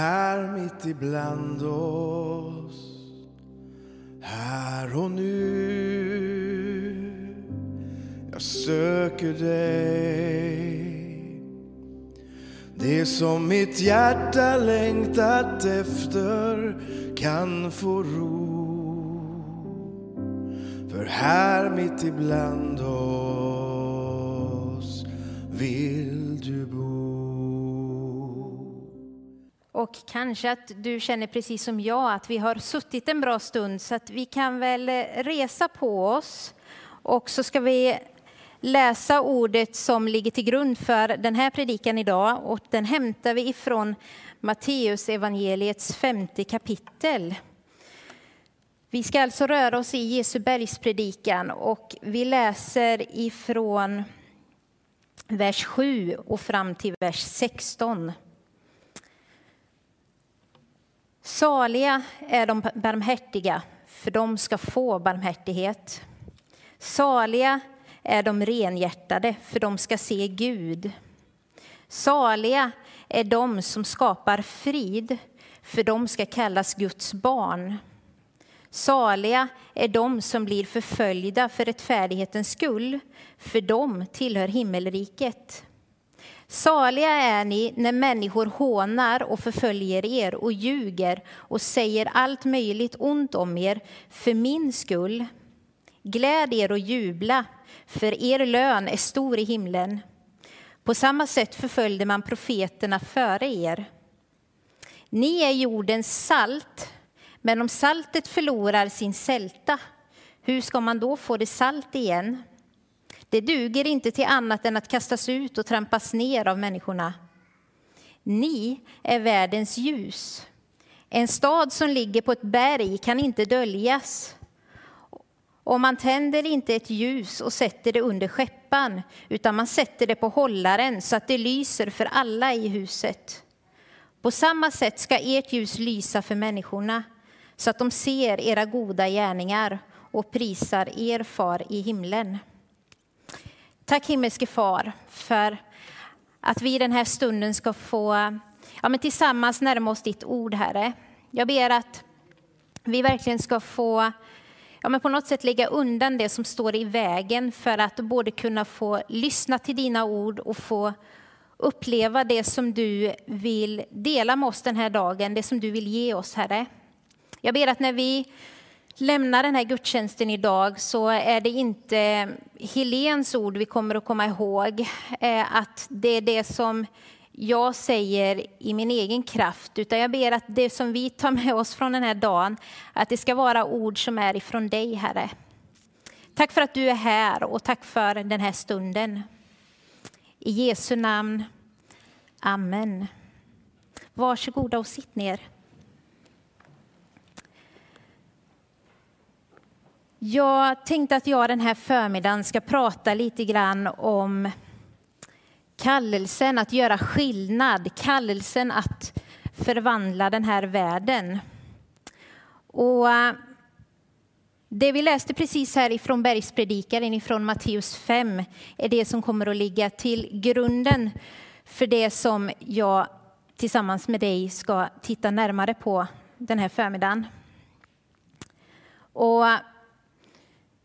här mitt ibland oss. Här och nu. Jag söker dig. Det som mitt hjärta längtat efter kan få ro. För här mitt ibland oss vill du bo. Och kanske att du känner precis som jag att vi har suttit en bra stund så att vi kan väl eh, resa på oss. Och så ska vi läsa ordet som ligger till grund för den här predikan idag och den hämtar vi ifrån Matteus evangeliets femte kapitel. Vi ska alltså röra oss i Jesu bergspredikan och vi läser ifrån vers 7 och fram till vers 16. Saliga är de barmhärtiga, för de ska få barmhärtighet. Saliga är de renhjärtade, för de ska se Gud. Saliga är de som skapar frid, för de ska kallas Guds barn. Saliga är de som blir förföljda för rättfärdighetens skull, för de tillhör himmelriket. Saliga är ni när människor hånar och förföljer er och ljuger och säger allt möjligt ont om er för min skull. Gläd er och jubla, för er lön är stor i himlen. På samma sätt förföljde man profeterna före er. Ni är jordens salt, men om saltet förlorar sin sälta, hur ska man då få det salt igen? Det duger inte till annat än att kastas ut och trampas ner av människorna. Ni är världens ljus. En stad som ligger på ett berg kan inte döljas. Och man tänder inte ett ljus och sätter det under skeppan, utan man sätter det på hållaren så att det lyser för alla i huset. På samma sätt ska ert ljus lysa för människorna, så att de ser era goda gärningar och prisar er far i himlen. Tack himmelske far för att vi i den här stunden ska få ja, men tillsammans närma oss ditt ord, Herre. Jag ber att vi verkligen ska få ja, men på något sätt lägga undan det som står i vägen för att både kunna få lyssna till dina ord och få uppleva det som du vill dela med oss den här dagen, det som du vill ge oss, Herre. Jag ber att när vi lämnar den här gudstjänsten idag så är det inte Helens ord vi kommer att komma ihåg, eh, att det är det som jag säger i min egen kraft, utan jag ber att det som vi tar med oss från den här dagen, att det ska vara ord som är ifrån dig, Herre. Tack för att du är här och tack för den här stunden. I Jesu namn. Amen. Varsågoda och sitt ner. Jag tänkte att jag den här förmiddagen ska prata lite grann om kallelsen att göra skillnad, kallelsen att förvandla den här världen. Och det vi läste precis här ifrån Bergspredikaren ifrån Matteus 5 är det som kommer att ligga till grunden för det som jag tillsammans med dig ska titta närmare på den här förmiddagen. Och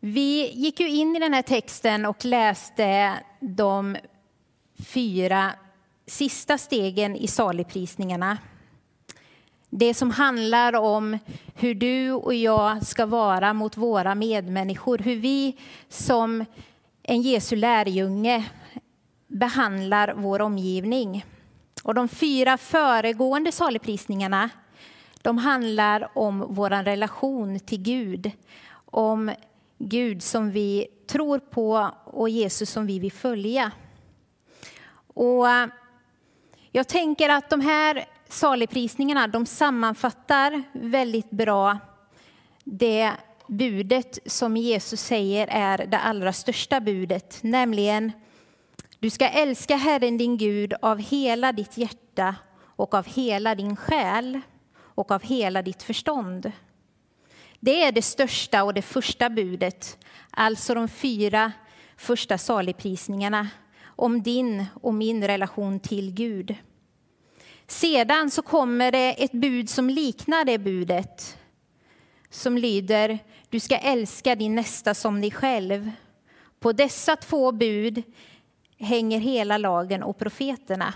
vi gick ju in i den här texten och läste de fyra sista stegen i saligprisningarna. Det som handlar om hur du och jag ska vara mot våra medmänniskor. Hur vi som en Jesu lärjunge behandlar vår omgivning. Och de fyra föregående saligprisningarna de handlar om vår relation till Gud. Om Gud som vi tror på och Jesus som vi vill följa. Och eh, jag tänker att de här saligprisningarna de sammanfattar väldigt bra det budet som Jesus säger är det allra största budet, nämligen du ska älska Herren din Gud av hela ditt hjärta och av hela din själ och av hela ditt förstånd. Det är det största och det första budet, alltså de fyra första saligprisningarna om din och min relation till Gud. Sedan så kommer det ett bud som liknar det budet som lyder du ska älska din nästa som dig själv. På dessa två bud hänger hela lagen och profeterna.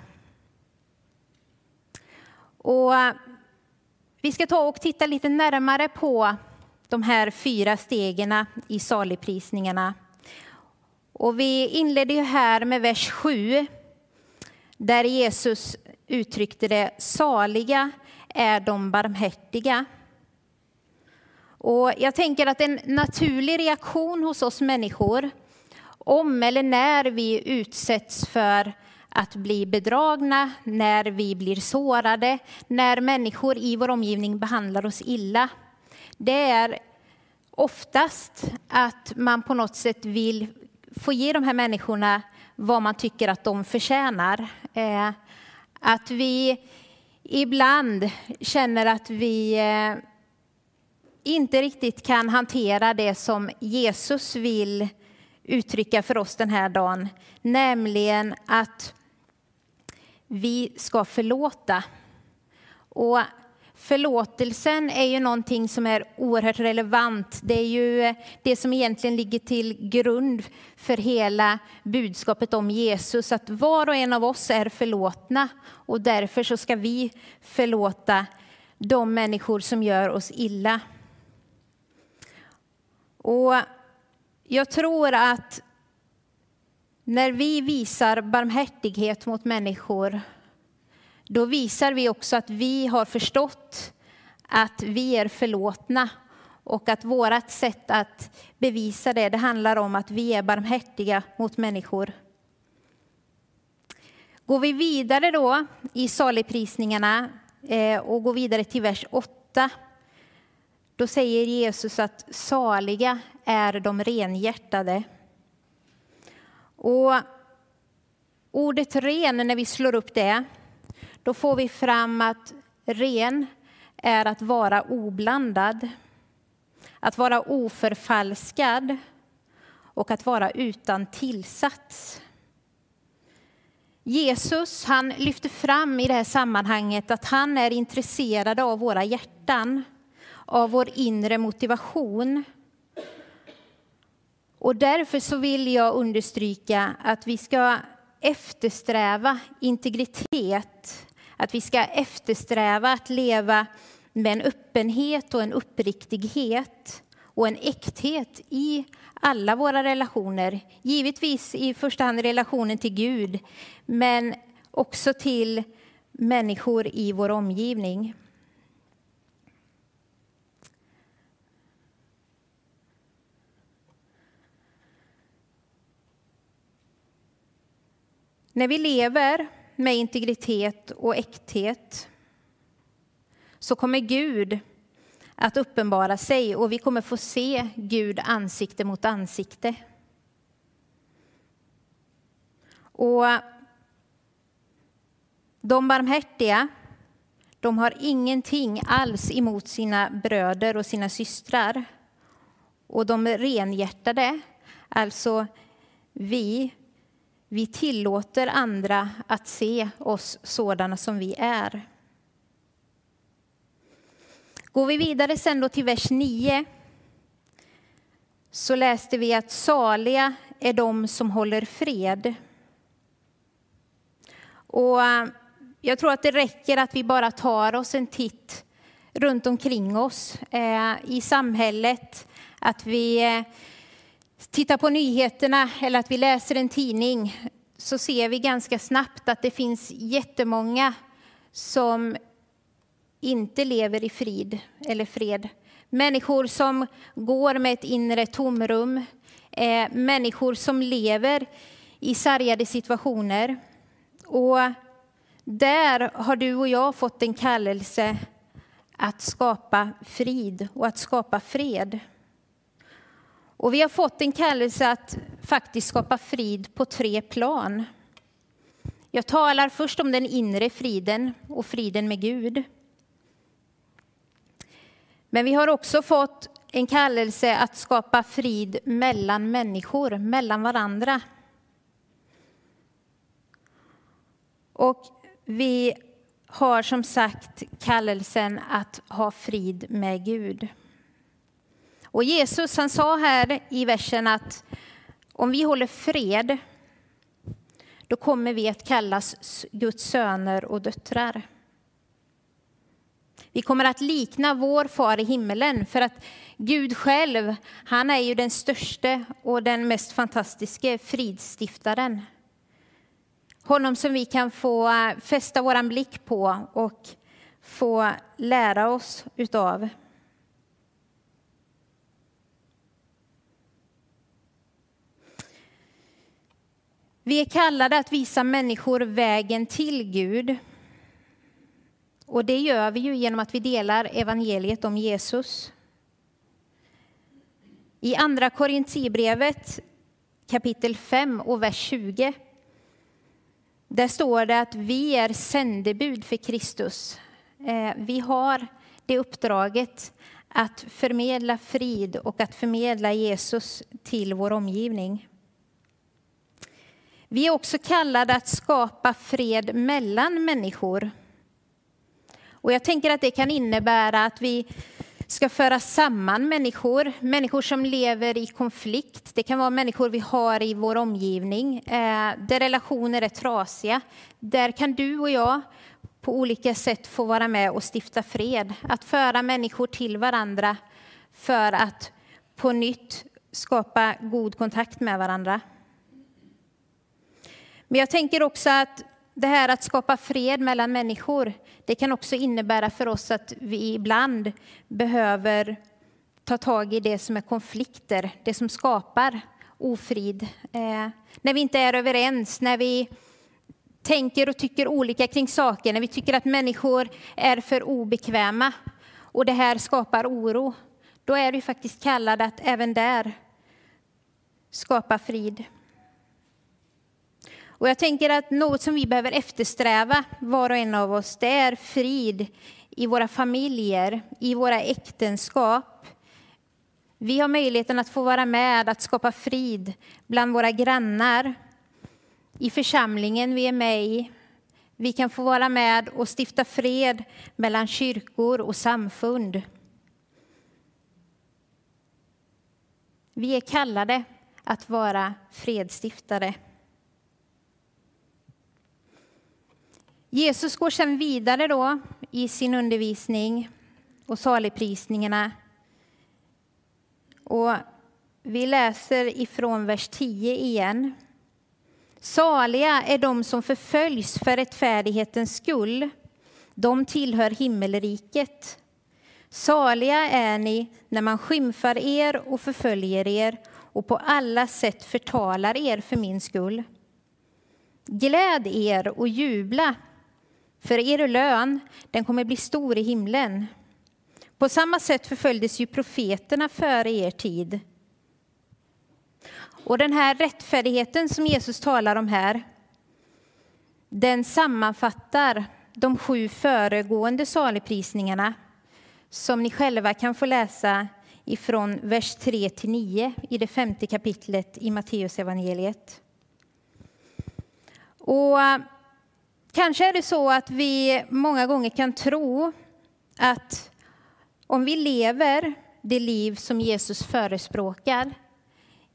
Och eh, vi ska ta och titta lite närmare på de här fyra stegen i saligprisningarna. Och vi inledde ju här med vers 7 där Jesus uttryckte det saliga är de barmhärtiga. Och jag tänker att en naturlig reaktion hos oss människor om eller när vi utsätts för att bli bedragna, när vi blir sårade, när människor i vår omgivning behandlar oss illa. Det är oftast att man på något sätt vill få ge de här människorna vad man tycker att de förtjänar. Eh, att vi ibland känner att vi eh, inte riktigt kan hantera det som Jesus vill uttrycka för oss den här dagen, nämligen att vi ska förlåta. Och förlåtelsen är ju någonting som är oerhört relevant. Det är ju eh, det som egentligen ligger till grund för hela budskapet om Jesus, att var och en av oss är förlåtna och därför så ska vi förlåta de människor som gör oss illa. Och jag tror att när vi visar barmhärtighet mot människor, då visar vi också att vi har förstått att vi är förlåtna och att vårt sätt att bevisa det, det handlar om att vi är barmhärtiga mot människor. Går vi vidare då i saligprisningarna eh, och går vidare till vers 8, då säger Jesus att saliga är de renhjärtade. Och ordet ren, när vi slår upp det, då får vi fram att ren är att vara oblandad, att vara oförfalskad och att vara utan tillsats. Jesus han lyfter fram i det här sammanhanget att han är intresserad av våra hjärtan, av vår inre motivation. Och därför så vill jag understryka att vi ska eftersträva integritet, att vi ska eftersträva att leva med en öppenhet och en uppriktighet och en äkthet i alla våra relationer. Givetvis i första hand relationen till Gud, men också till människor i vår omgivning. När vi lever med integritet och äkthet så kommer Gud att uppenbara sig och vi kommer få se Gud ansikte mot ansikte. Och de barmhärtiga, de har ingenting alls emot sina bröder och sina systrar. Och de renhjärtade, alltså vi, vi tillåter andra att se oss sådana som vi är. Går vi vidare sen då till vers 9 så läste vi att saliga är de som håller fred. Och eh, jag tror att det räcker att vi bara tar oss en titt runt omkring oss eh, i samhället, att vi eh, tittar på nyheterna eller att vi läser en tidning så ser vi ganska snabbt att det finns jättemånga som inte lever i frid eller fred. Människor som går med ett inre tomrum, eh, människor som lever i sargade situationer. Och där har du och jag fått en kallelse att skapa frid och att skapa fred. Och vi har fått en kallelse att faktiskt skapa frid på tre plan. Jag talar först om den inre friden och friden med Gud. Men vi har också fått en kallelse att skapa frid mellan människor, mellan varandra. Och vi har som sagt kallelsen att ha frid med Gud. Och Jesus han sa här i versen att om vi håller fred, då kommer vi att kallas Guds söner och döttrar. Vi kommer att likna vår far i himmelen för att Gud själv, han är ju den största och den mest fantastiska fridstiftaren. Honom som vi kan få äh, fästa vår blick på och få lära oss utav. Vi är kallade att visa människor vägen till Gud. Och det gör vi ju genom att vi delar evangeliet om Jesus. I Andra Korintierbrevet kapitel 5 och vers 20 där står det att vi är sändebud för Kristus. Eh, vi har det uppdraget att förmedla frid och att förmedla Jesus till vår omgivning. Vi är också kallade att skapa fred mellan människor. Och jag tänker att det kan innebära att vi ska föra samman människor, människor som lever i konflikt. Det kan vara människor vi har i vår omgivning, eh, där relationer är trasiga. Där kan du och jag på olika sätt få vara med och stifta fred. Att föra människor till varandra för att på nytt skapa god kontakt med varandra. Men jag tänker också att det här att skapa fred mellan människor, det kan också innebära för oss att vi ibland behöver ta tag i det som är konflikter, det som skapar ofrid. Eh, när vi inte är överens, när vi tänker och tycker olika kring saker, när vi tycker att människor är för obekväma och det här skapar oro, då är vi faktiskt kallade att även där skapa frid. Och jag tänker att något som vi behöver eftersträva, var och en av oss, det är frid i våra familjer, i våra äktenskap. Vi har möjligheten att få vara med att skapa frid bland våra grannar, i församlingen vi är med i. Vi kan få vara med och stifta fred mellan kyrkor och samfund. Vi är kallade att vara fredsstiftare. Jesus går sedan vidare då i sin undervisning och saligprisningarna. Och vi läser ifrån vers 10 igen. Saliga är de som förföljs för rättfärdighetens skull. De tillhör himmelriket. Saliga är ni när man skymfar er och förföljer er och på alla sätt förtalar er för min skull. Gläd er och jubla för er lön, den kommer bli stor i himlen. På samma sätt förföljdes ju profeterna före er tid. Och den här rättfärdigheten som Jesus talar om här, den sammanfattar de sju föregående saligprisningarna som ni själva kan få läsa ifrån vers 3 till 9 i det femte kapitlet i Matteusevangeliet. Och Kanske är det så att vi många gånger kan tro att om vi lever det liv som Jesus förespråkar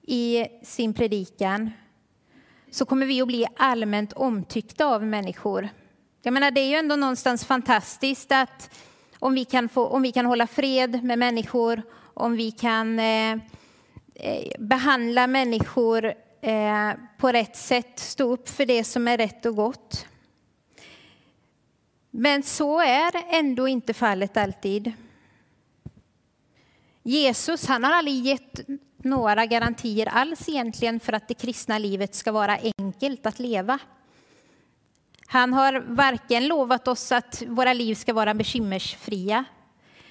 i sin predikan så kommer vi att bli allmänt omtyckta av människor. Jag menar, det är ju ändå någonstans fantastiskt att om vi kan, få, om vi kan hålla fred med människor, om vi kan eh, eh behandla människor eh, på rätt sätt, stå upp för det som är rätt och gott. Men så är ändå inte fallet alltid. Jesus han har aldrig gett några garantier alls egentligen för att det kristna livet ska vara enkelt att leva. Han har varken lovat oss att våra liv ska vara bekymmersfria,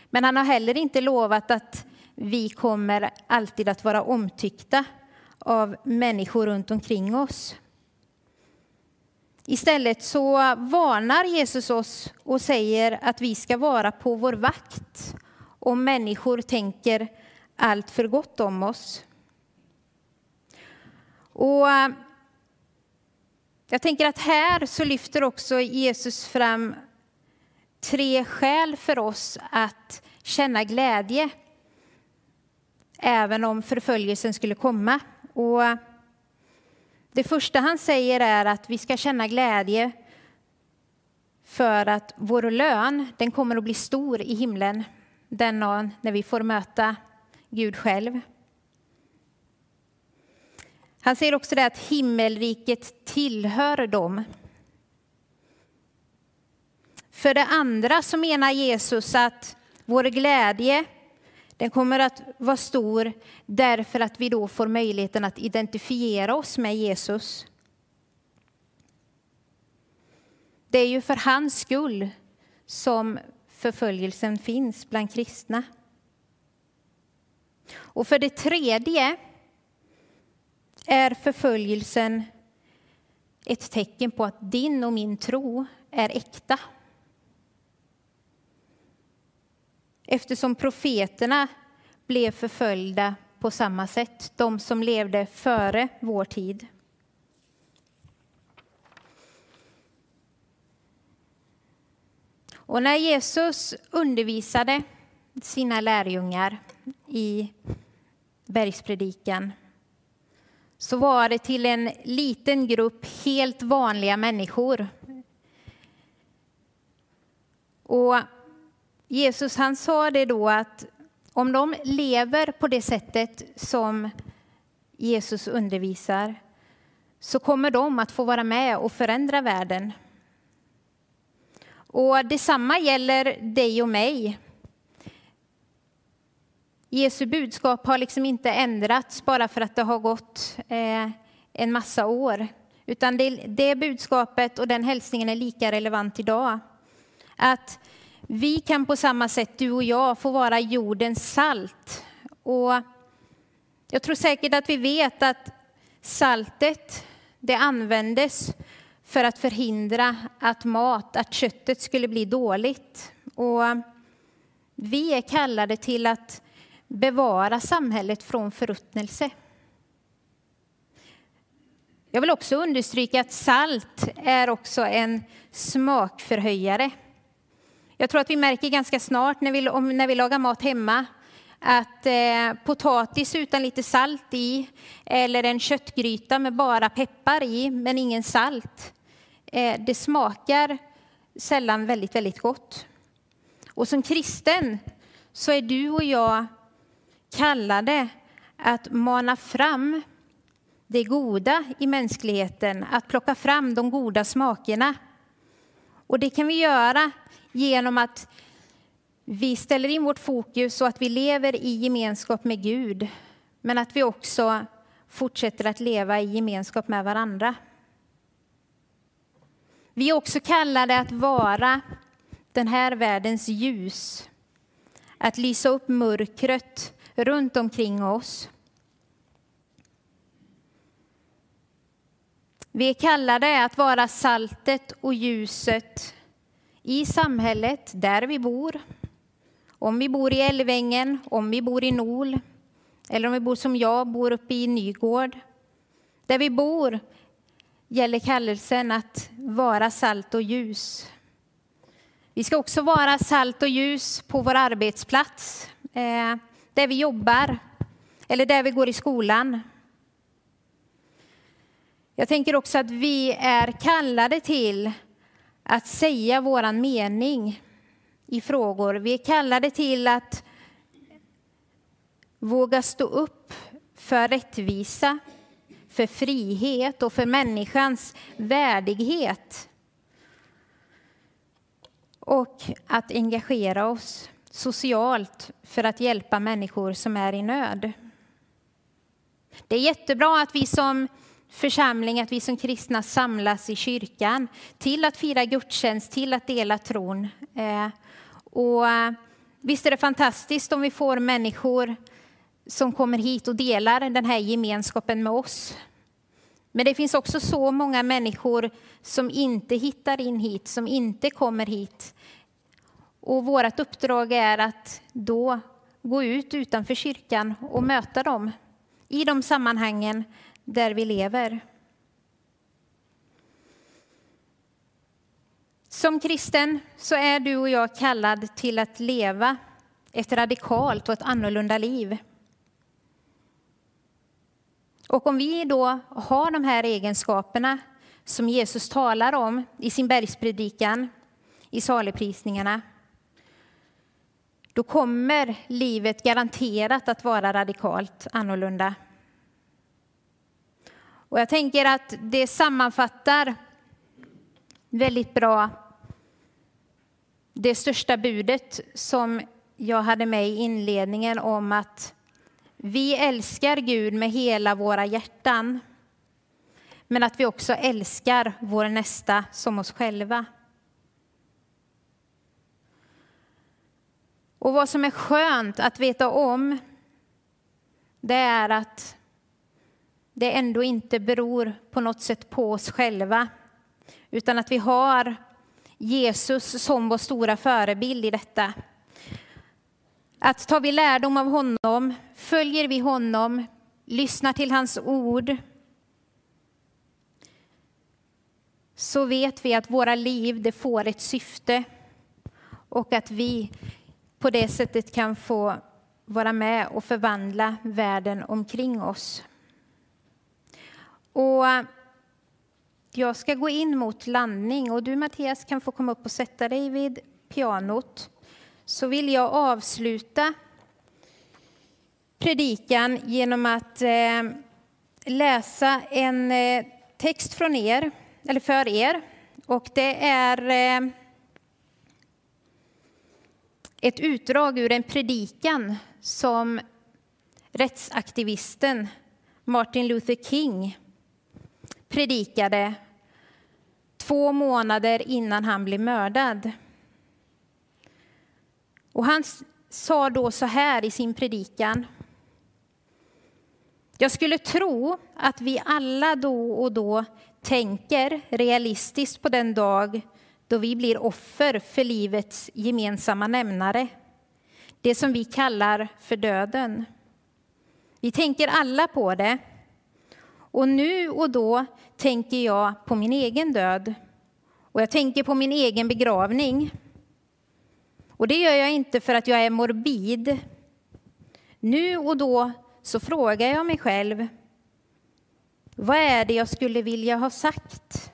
men han har heller inte lovat att vi kommer alltid att vara omtyckta av människor runt omkring oss. Istället så varnar Jesus oss och säger att vi ska vara på vår vakt om människor tänker allt för gott om oss. Och eh, jag tänker att här så lyfter också Jesus fram tre skäl för oss att känna glädje även om förföljelsen skulle komma. Och det första han säger är att vi ska känna glädje för att vår lön den kommer att bli stor i himlen den dagen när vi får möta Gud själv. Han säger också det att himmelriket tillhör dem. För det andra så menar Jesus att vår glädje den kommer att vara stor därför att vi då får möjligheten att identifiera oss med Jesus. Det är ju för hans skull som förföljelsen finns bland kristna. Och för det tredje är förföljelsen ett tecken på att din och min tro är äkta. Eftersom profeterna blev förföljda på samma sätt, de som levde före vår tid. Och när Jesus undervisade sina lärjungar i bergspredikan så var det till en liten grupp helt vanliga människor. Och Jesus han sa det då att om de lever på det sättet som Jesus undervisar så kommer de att få vara med och förändra världen. Och detsamma gäller dig och mig. Jesu budskap har liksom inte ändrats bara för att det har gått eh, en massa år. Utan det, det budskapet och den hälsningen är lika relevant idag. Att vi kan på samma sätt, du och jag, få vara jordens salt. Och jag tror säkert att vi vet att saltet, det användes för att förhindra att mat, att köttet skulle bli dåligt. Och vi är kallade till att bevara samhället från förruttnelse. Jag vill också understryka att salt är också en smakförhöjare. Jag tror att vi märker ganska snart när vi, när vi lagar mat hemma att eh, potatis utan lite salt i eller en köttgryta med bara peppar i men ingen salt. Eh, det smakar sällan väldigt, väldigt gott. Och som kristen så är du och jag kallade att mana fram det goda i mänskligheten, att plocka fram de goda smakerna. Och det kan vi göra genom att vi ställer in vårt fokus så att vi lever i gemenskap med Gud, men att vi också fortsätter att leva i gemenskap med varandra. Vi är också kallade att vara den här världens ljus, att lysa upp mörkret runt omkring oss. Vi är kallade att vara saltet och ljuset i samhället där vi bor. Om vi bor i Älvängen, om vi bor i Nol eller om vi bor som jag, bor uppe i Nygård. Där vi bor gäller kallelsen att vara salt och ljus. Vi ska också vara salt och ljus på vår arbetsplats, eh, där vi jobbar eller där vi går i skolan. Jag tänker också att vi är kallade till att säga vår mening i frågor. Vi är kallade till att våga stå upp för rättvisa, för frihet och för människans värdighet. Och att engagera oss socialt för att hjälpa människor som är i nöd. Det är jättebra att vi som församling, att vi som kristna samlas i kyrkan till att fira gudstjänst, till att dela tron. Eh, och eh, visst är det fantastiskt om vi får människor som kommer hit och delar den här gemenskapen med oss. Men det finns också så många människor som inte hittar in hit, som inte kommer hit. Och vårt uppdrag är att då gå ut utanför kyrkan och möta dem i de sammanhangen där vi lever. Som kristen så är du och jag kallad till att leva ett radikalt och ett annorlunda liv. Och om vi då har de här egenskaperna som Jesus talar om i sin bergspredikan, i saligprisningarna, då kommer livet garanterat att vara radikalt annorlunda. Och jag tänker att det sammanfattar väldigt bra det största budet som jag hade med i inledningen om att vi älskar Gud med hela våra hjärtan men att vi också älskar vår nästa som oss själva. Och vad som är skönt att veta om det är att det ändå inte beror på något sätt på oss själva utan att vi har Jesus som vår stora förebild i detta. Att tar vi lärdom av honom, följer vi honom, lyssnar till hans ord så vet vi att våra liv det får ett syfte och att vi på det sättet kan få vara med och förvandla världen omkring oss. Och jag ska gå in mot landning och du Mattias kan få komma upp och sätta dig vid pianot. Så vill jag avsluta predikan genom att eh, läsa en eh, text från er, eller för er. Och det är eh, ett utdrag ur en predikan som rättsaktivisten Martin Luther King predikade två månader innan han blev mördad. Och han sa då så här i sin predikan. Jag skulle tro att vi alla då och då tänker realistiskt på den dag då vi blir offer för livets gemensamma nämnare, det som vi kallar för döden. Vi tänker alla på det. Och nu och då tänker jag på min egen död och jag tänker på min egen begravning. Och det gör jag inte för att jag är morbid. Nu och då så frågar jag mig själv, vad är det jag skulle vilja ha sagt?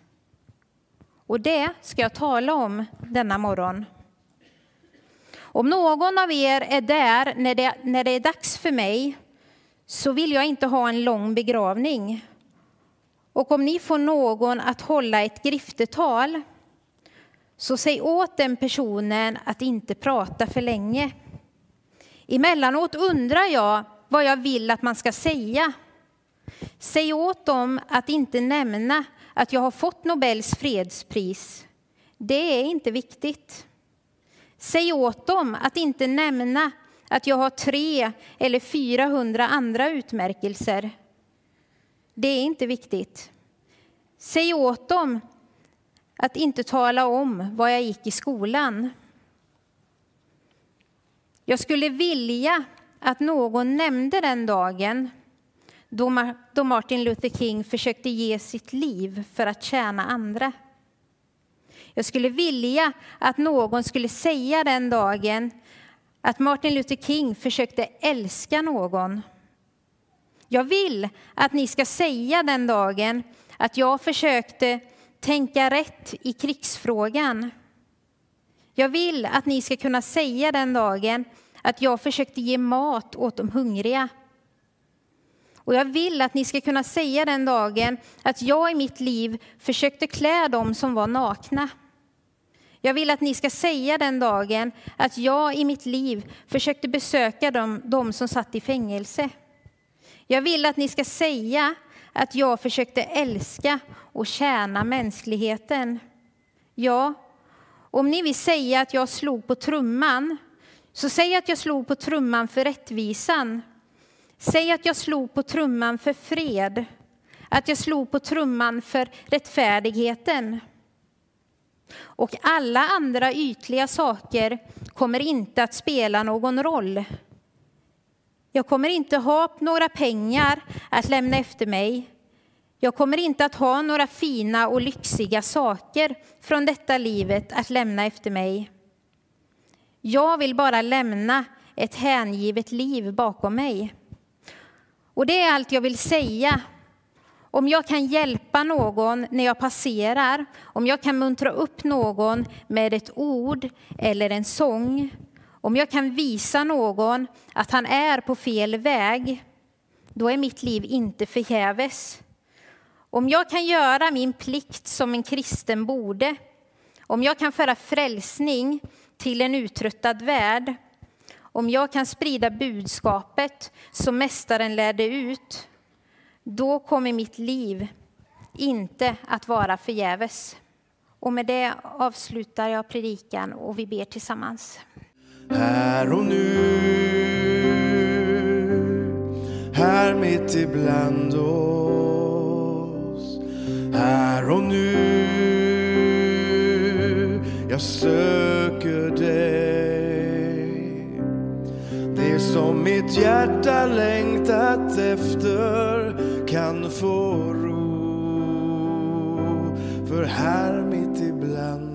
Och det ska jag tala om denna morgon. Om någon av er är där när det, när det är dags för mig så vill jag inte ha en lång begravning. Och om ni får någon att hålla ett griftetal så säg åt den personen att inte prata för länge. Emellanåt undrar jag vad jag vill att man ska säga. Säg åt dem att inte nämna att jag har fått Nobels fredspris. Det är inte viktigt. Säg åt dem att inte nämna att jag har tre eller 400 andra utmärkelser. Det är inte viktigt. Säg åt dem att inte tala om var jag gick i skolan. Jag skulle vilja att någon nämnde den dagen då Martin Luther King försökte ge sitt liv för att tjäna andra. Jag skulle vilja att någon skulle säga den dagen att Martin Luther King försökte älska någon. Jag vill att ni ska säga den dagen att jag försökte tänka rätt i krigsfrågan. Jag vill att ni ska kunna säga den dagen att jag försökte ge mat åt de hungriga. Och jag vill att ni ska kunna säga den dagen att jag i mitt liv försökte klä dem som var nakna. Jag vill att ni ska säga den dagen att jag i mitt liv försökte besöka dem, dem som satt i fängelse. Jag vill att ni ska säga att jag försökte älska och tjäna mänskligheten. Ja, om ni vill säga att jag slog på trumman, så säg att jag slog på trumman för rättvisan. Säg att jag slog på trumman för fred, att jag slog på trumman för rättfärdigheten. Och alla andra ytliga saker kommer inte att spela någon roll. Jag kommer inte ha några pengar att lämna efter mig. Jag kommer inte att ha några fina och lyxiga saker från detta livet att lämna efter mig. Jag vill bara lämna ett hängivet liv bakom mig. Och det är allt jag vill säga. Om jag kan hjälpa någon när jag passerar, om jag kan muntra upp någon med ett ord eller en sång, om jag kan visa någon att han är på fel väg, då är mitt liv inte förgäves. Om jag kan göra min plikt som en kristen borde, om jag kan föra frälsning till en uttröttad värld, om jag kan sprida budskapet som Mästaren lärde ut, då kommer mitt liv inte att vara förgäves. Och med det avslutar jag predikan och vi ber tillsammans. Här och nu, här mitt ibland oss. Här och nu, jag söker dig. Det som mitt hjärta längtat efter kan få ro. För här mitt ibland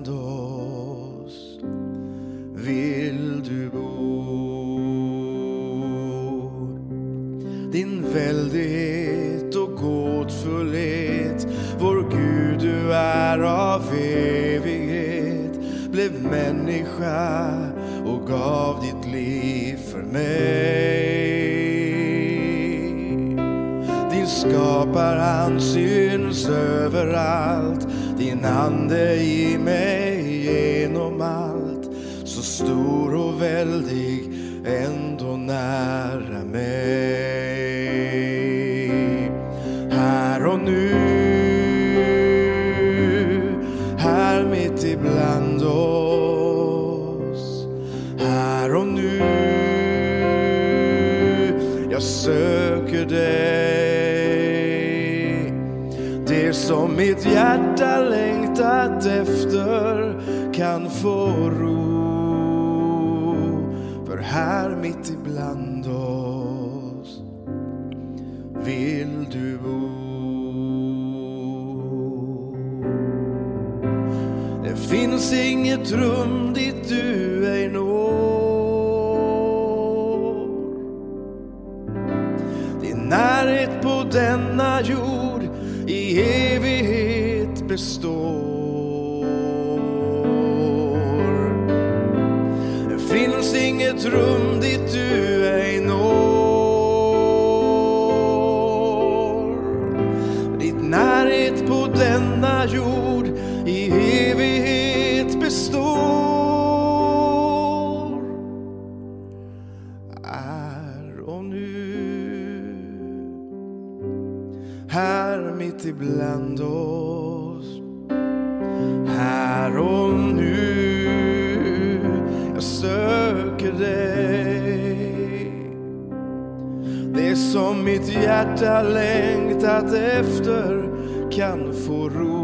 din ande i mig genom allt så stor och väldig, ändå nära mig. Här och nu, här mitt ibland oss. Här och nu, jag söker dig som mitt hjärta längtat efter kan få ro. För här mitt ibland oss vill du bo. Det finns inget rum i evighet består. Är och nu, här mitt ibland oss. Här och nu, jag söker dig. Det som mitt hjärta längtat efter kan få ro.